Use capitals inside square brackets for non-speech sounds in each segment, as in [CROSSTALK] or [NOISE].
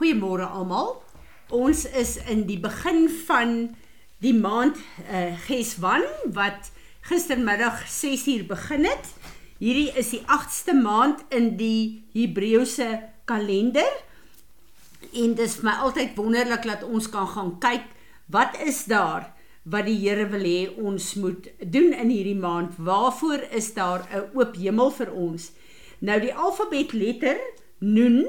Goeiemôre almal. Ons is in die begin van die maand uh Geswan wat gistermiddag 6uur begin het. Hierdie is die 8ste maand in die Hebreëse kalender. En dis vir my altyd wonderlik dat ons kan gaan kyk wat is daar wat die Here wil hê ons moet doen in hierdie maand. Waarvoor is daar 'n oop hemel vir ons? Nou die alfabetletter Nun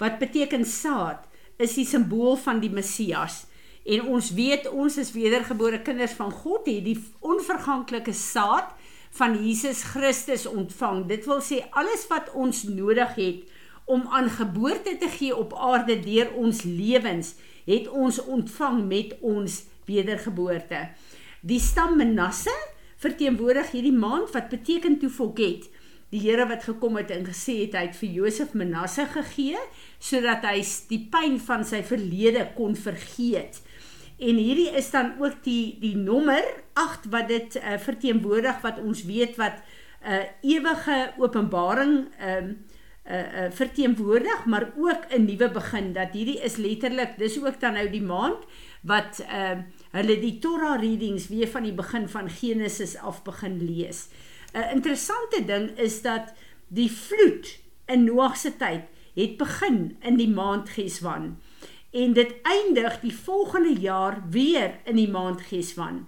wat beteken saad, is die simbool van die Messias. En ons weet ons is wedergebore kinders van God, het die onverganklike saad van Jesus Christus ontvang. Dit wil sê alles wat ons nodig het om aan geboorte te gee op aarde deur ons lewens, het ons ontvang met ons wedergeboorte. Die stam Manasse verteenwoordig hierdie maand wat beteken to forget die Here wat gekom het en gesê het hy het vir Josef Manasse gegee sodat hy die pyn van sy verlede kon vergeet. En hierdie is dan ook die die nommer 8 wat dit uh, verteenwoordig wat ons weet wat 'n uh, eh, ewige openbaring ehm um, uh, uh, verteenwoordig, maar ook 'n nuwe begin dat hierdie is letterlik dis ook dan nou die maand wat ehm uh, hulle die Torah readings weer van die begin van Genesis af begin lees. 'n interessante ding is dat die vloed in Noag se tyd het begin in die maand Geswan en dit eindig die volgende jaar weer in die maand Geswan.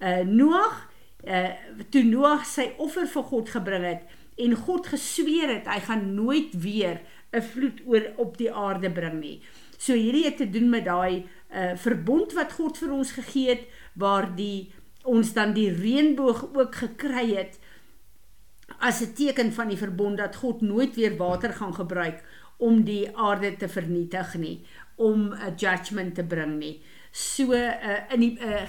Uh Noag uh toe Noag sy offer vir God gebring het en God gesweer het hy gaan nooit weer 'n vloed oor op die aarde bring nie. So hierdie het te doen met daai uh verbond wat God vir ons gegee het waar die ons dan die reënboog ook gekry het as 'n teken van die verbond dat God nooit weer water gaan gebruik om die aarde te vernietig nie, om 'n judgment te bring nie. So uh, in die uh,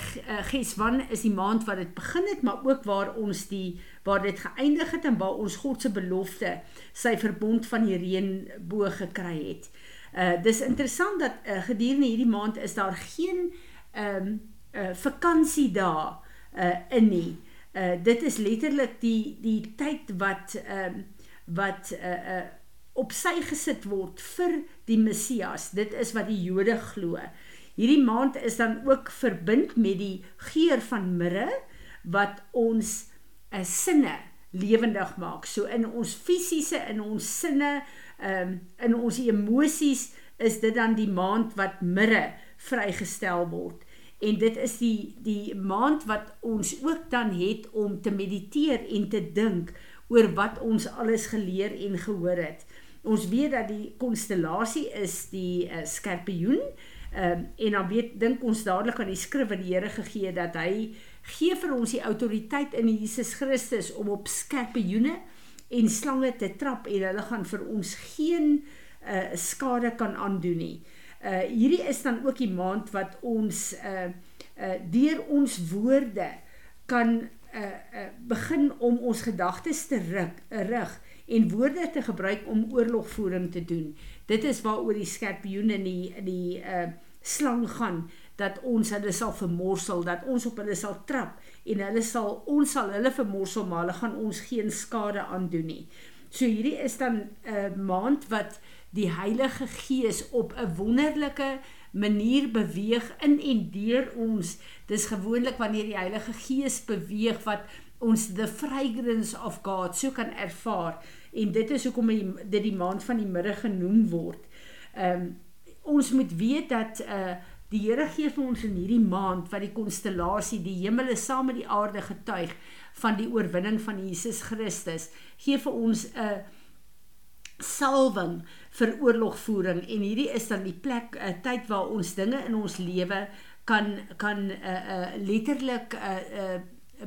Geswan is die maand wat dit begin het, maar ook waar ons die waar dit geëindig het en waar ons God se belofte, sy verbond van die reënboog gekry het. Uh dis interessant dat uh, gedurende hierdie maand is daar geen ehm um, uh vakansiedae uh in nie. Uh Uh dit is letterlik die die tyd wat ehm uh, wat uh uh op sy gesit word vir die Messias. Dit is wat die Jode glo. Hierdie maand is dan ook verbind met die geur van mirre wat ons 'n uh, sinne lewendig maak. So in ons fisiese in ons sinne, um, in ons emosies is dit dan die maand wat mirre vrygestel word en dit is die die maand wat ons ook dan het om te mediteer en te dink oor wat ons alles geleer en gehoor het. Ons weet dat die konstellasie is die uh, skorpioen. Ehm um, en dan weet dink ons dadelik aan die skrif wat die Here gegee het dat hy gee vir ons die autoriteit in Jesus Christus om op skorpioene en slange te trap en hulle gaan vir ons geen uh, skade kan aandoen nie. Uh hierdie is dan ook die maand wat ons uh uh deur ons woorde kan uh, uh begin om ons gedagtes te rig, rig en woorde te gebruik om oorlogvoering te doen. Dit is waaroor die skorpioen en die die uh slang gaan dat ons hulle sal vermorsel, dat ons op hulle sal trap en hulle sal ons sal hulle vermorsel, maar hulle gaan ons geen skade aandoen nie. So hierdie is dan 'n uh, maand wat die Heilige Gees op 'n wonderlike manier beweeg in en deur ons. Dis gewoonlik wanneer die Heilige Gees beweeg wat ons the fragrance of God so kan ervaar en dit is hoekom dit die maand van die middag genoem word. Ehm um, ons moet weet dat uh die Here gee vir ons in hierdie maand wat die konstellasie die hemele saam met die aarde getuig van die oorwinning van Jesus Christus gee vir ons 'n uh, salwing vir oorlogvoering en hierdie is dan die plek uh, tyd waar ons dinge in ons lewe kan kan uh, uh, letterlik uh, uh,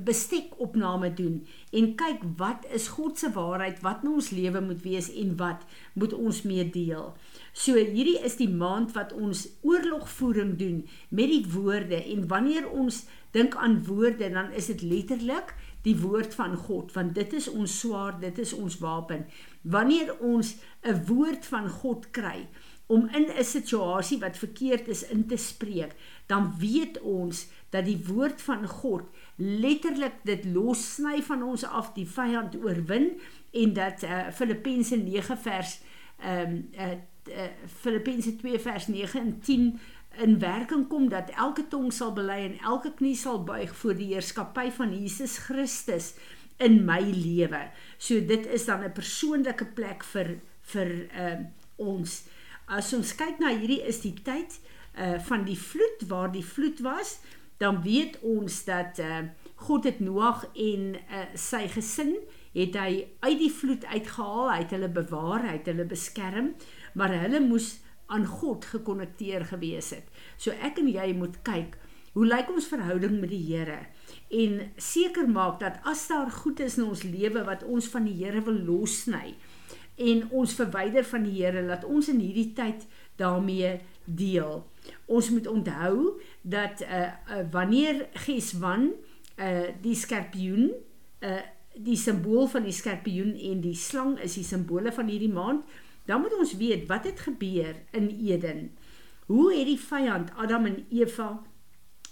bestekopname doen en kyk wat is God se waarheid wat in ons lewe moet wees en wat moet ons mee deel. So hierdie is die maand wat ons oorlogvoering doen met die woorde en wanneer ons dink aan woorde dan is dit letterlik die woord van God want dit is ons swaard, dit is ons wapen. Wanneer ons 'n woord van God kry om in 'n situasie wat verkeerd is in te spreek, dan weet ons dat die woord van God letterlik dit lossny van ons af die vyand oorwin en dat uh, Filippense 9 vers ehm um, uh, uh, Filippense 2 vers 9 en 10 in werking kom dat elke tong sal bely en elke knie sal buig voor die heerskappy van Jesus Christus in my lewe. So dit is dan 'n persoonlike plek vir vir uh, ons. As ons kyk na hierdie is die tyd uh, van die vloed waar die vloed was, dan weet ons dat uh, God het Noag en uh, sy gesin het hy uit die vloed uitgehaal, hy het hulle bewaar, hy het hulle beskerm, maar hulle moes aan God gekonnekteer gewees het. So ek en jy moet kyk, hoe lyk ons verhouding met die Here? En seker maak dat as daar goed is in ons lewe wat ons van die Here wil lossny en ons verwyder van die Here, laat ons in hierdie tyd daarmee deel. Ons moet onthou dat uh, uh wanneer Geswan uh die skorpioen uh die simbool van die skorpioen en die slang is die simbole van hierdie maand dan moet ons weet wat het gebeur in Eden. Hoe het die vyand Adam en Eva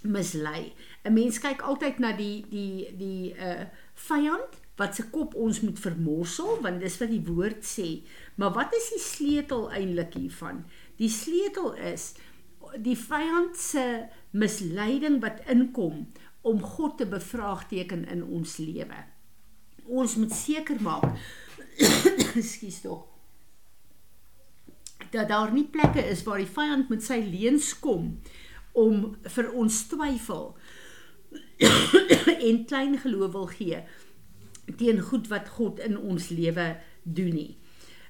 mislei? 'n Mens kyk altyd na die die die uh vyand wat se kop ons moet vermorsel want dis wat die woord sê. Maar wat is die sleutel eintlik hiervan? Die sleutel is die vyand se misleiding wat inkom om God te bevraagteken in ons lewe. Ons moet seker maak [COUGHS] Ekskuus tog dat daar nie plekke is waar die vyand met sy leuns kom om vir ons twyfel [COUGHS] en klein geloof wil gee teen goed wat God in ons lewe doen nie.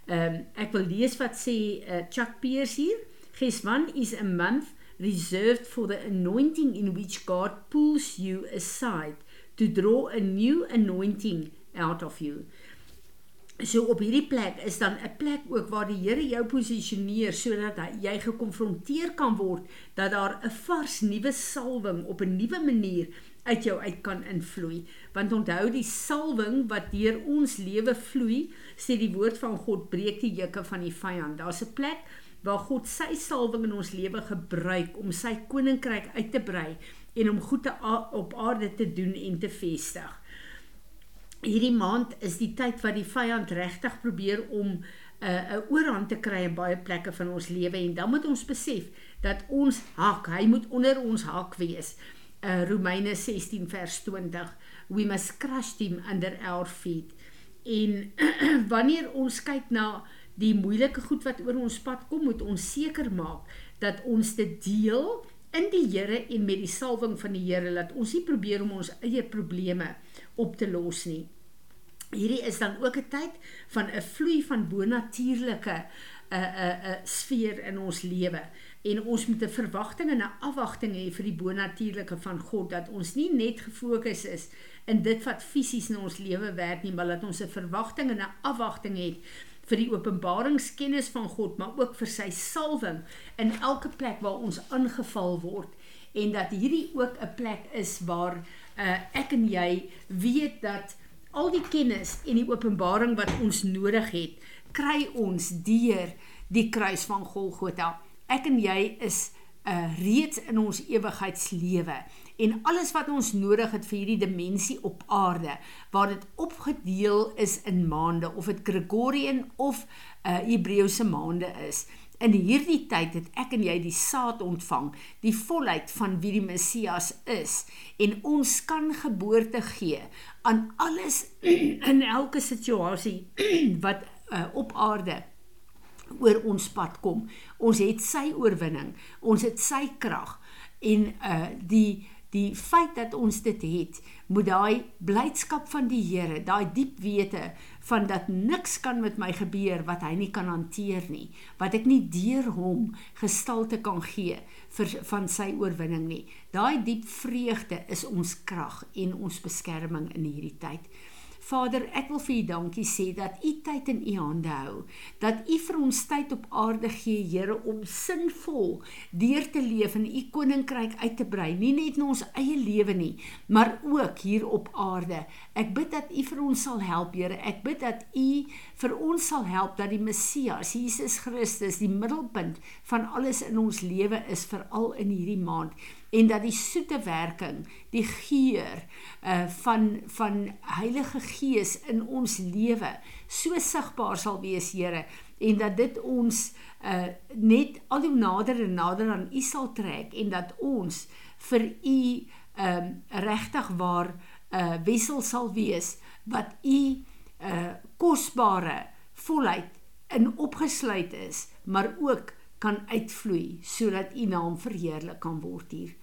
Um, ek wil lees wat sê uh, Chuck Pierce hier. Geswan is a month reserved for the anointing in which God pulls you aside to draw a new anointing out of you. So op hierdie plek is dan 'n plek ook waar die Here jou posisioneer sodat jy gekonfronteer kan word dat daar 'n vars nuwe salwing op 'n nuwe manier uit jou uit kan invloei. Want onthou die salwing wat deur ons lewe vloei, sê die woord van God breek die juke van die vyand. Daar's 'n plek waar God sy salwing in ons lewe gebruik om sy koninkryk uit te brei en om goed te op aarde te doen en te vestig hierdie maand is die tyd wat die vyand regtig probeer om 'n uh, 'n oorhand te kry in baie plekke van ons lewe en dan moet ons besef dat ons hak, hy moet onder ons hak wees. Uh Romeine 16 vers 20. We must crush him under our feet. En [CLEARS THROAT] wanneer ons kyk na die moeilike goed wat oor ons pad kom, moet ons seker maak dat ons dit deel in die Here en met die salwing van die Here dat ons nie probeer om ons eie probleme op te los nie hierdie is dan ook 'n tyd van 'n vloei van bonatuurlike 'n 'n 'n sfeer in ons lewe en ons moet 'n verwagting en 'n afwagting hê vir die bonatuurlike van God dat ons nie net gefokus is in dit wat fisies in ons lewe werk nie maar dat ons 'n verwagting en 'n afwagting het vir die openbaringskennis van God maar ook vir sy salwing in elke plek waar ons aangeval word en dat hierdie ook 'n plek is waar uh, ek en jy weet dat al die kennis en die openbaring wat ons nodig het, kry ons deur die kruis van Golgotha. Ek en jy is uh, reeds in ons ewigheidslewe en alles wat ons nodig het vir hierdie dimensie op aarde waar dit opgedeel is in maande of dit Gregorian of uh, Hebreëse maande is. In hierdie tyd het ek en jy die saad ontvang, die volheid van wie die Messias is en ons kan geboorte gee aan alles [CLEARS THROAT] in elke situasie [CLEARS THROAT] wat uh, op aarde oor ons pad kom. Ons het sy oorwinning, ons het sy krag en uh die die feit dat ons dit het, moet daai blydskap van die Here, daai diep wete van dat niks kan met my gebeur wat hy nie kan hanteer nie, wat ek nie deur hom gestalte kan gee vir van sy oorwinning nie. Daai diep vreugde is ons krag en ons beskerming in hierdie tyd. Vader, ek wil vir U dankie sê dat U tyd in U hande hou. Dat U vir ons tyd op aarde gee, Here, om sinvol deur te leef en U koninkryk uit te brei, nie net in ons eie lewe nie, maar ook hier op aarde. Ek bid dat U vir ons sal help, Here. Ek bid dat U vir ons sal help dat die Messias, Jesus Christus, die middelpunt van alles in ons lewe is veral in hierdie maand en dat die soete werking, die geur uh van van Heilige Gees in ons lewe so sigbaar sal wees, Here, en dat dit ons uh net al hoe nader en nader aan U sal trek en dat ons vir U um regtig waar 'n uh, wissel sal wees wat U uh kosbare volheid in opgesluit is, maar ook kan uitvloei sodat U naam verheerlik kan word hier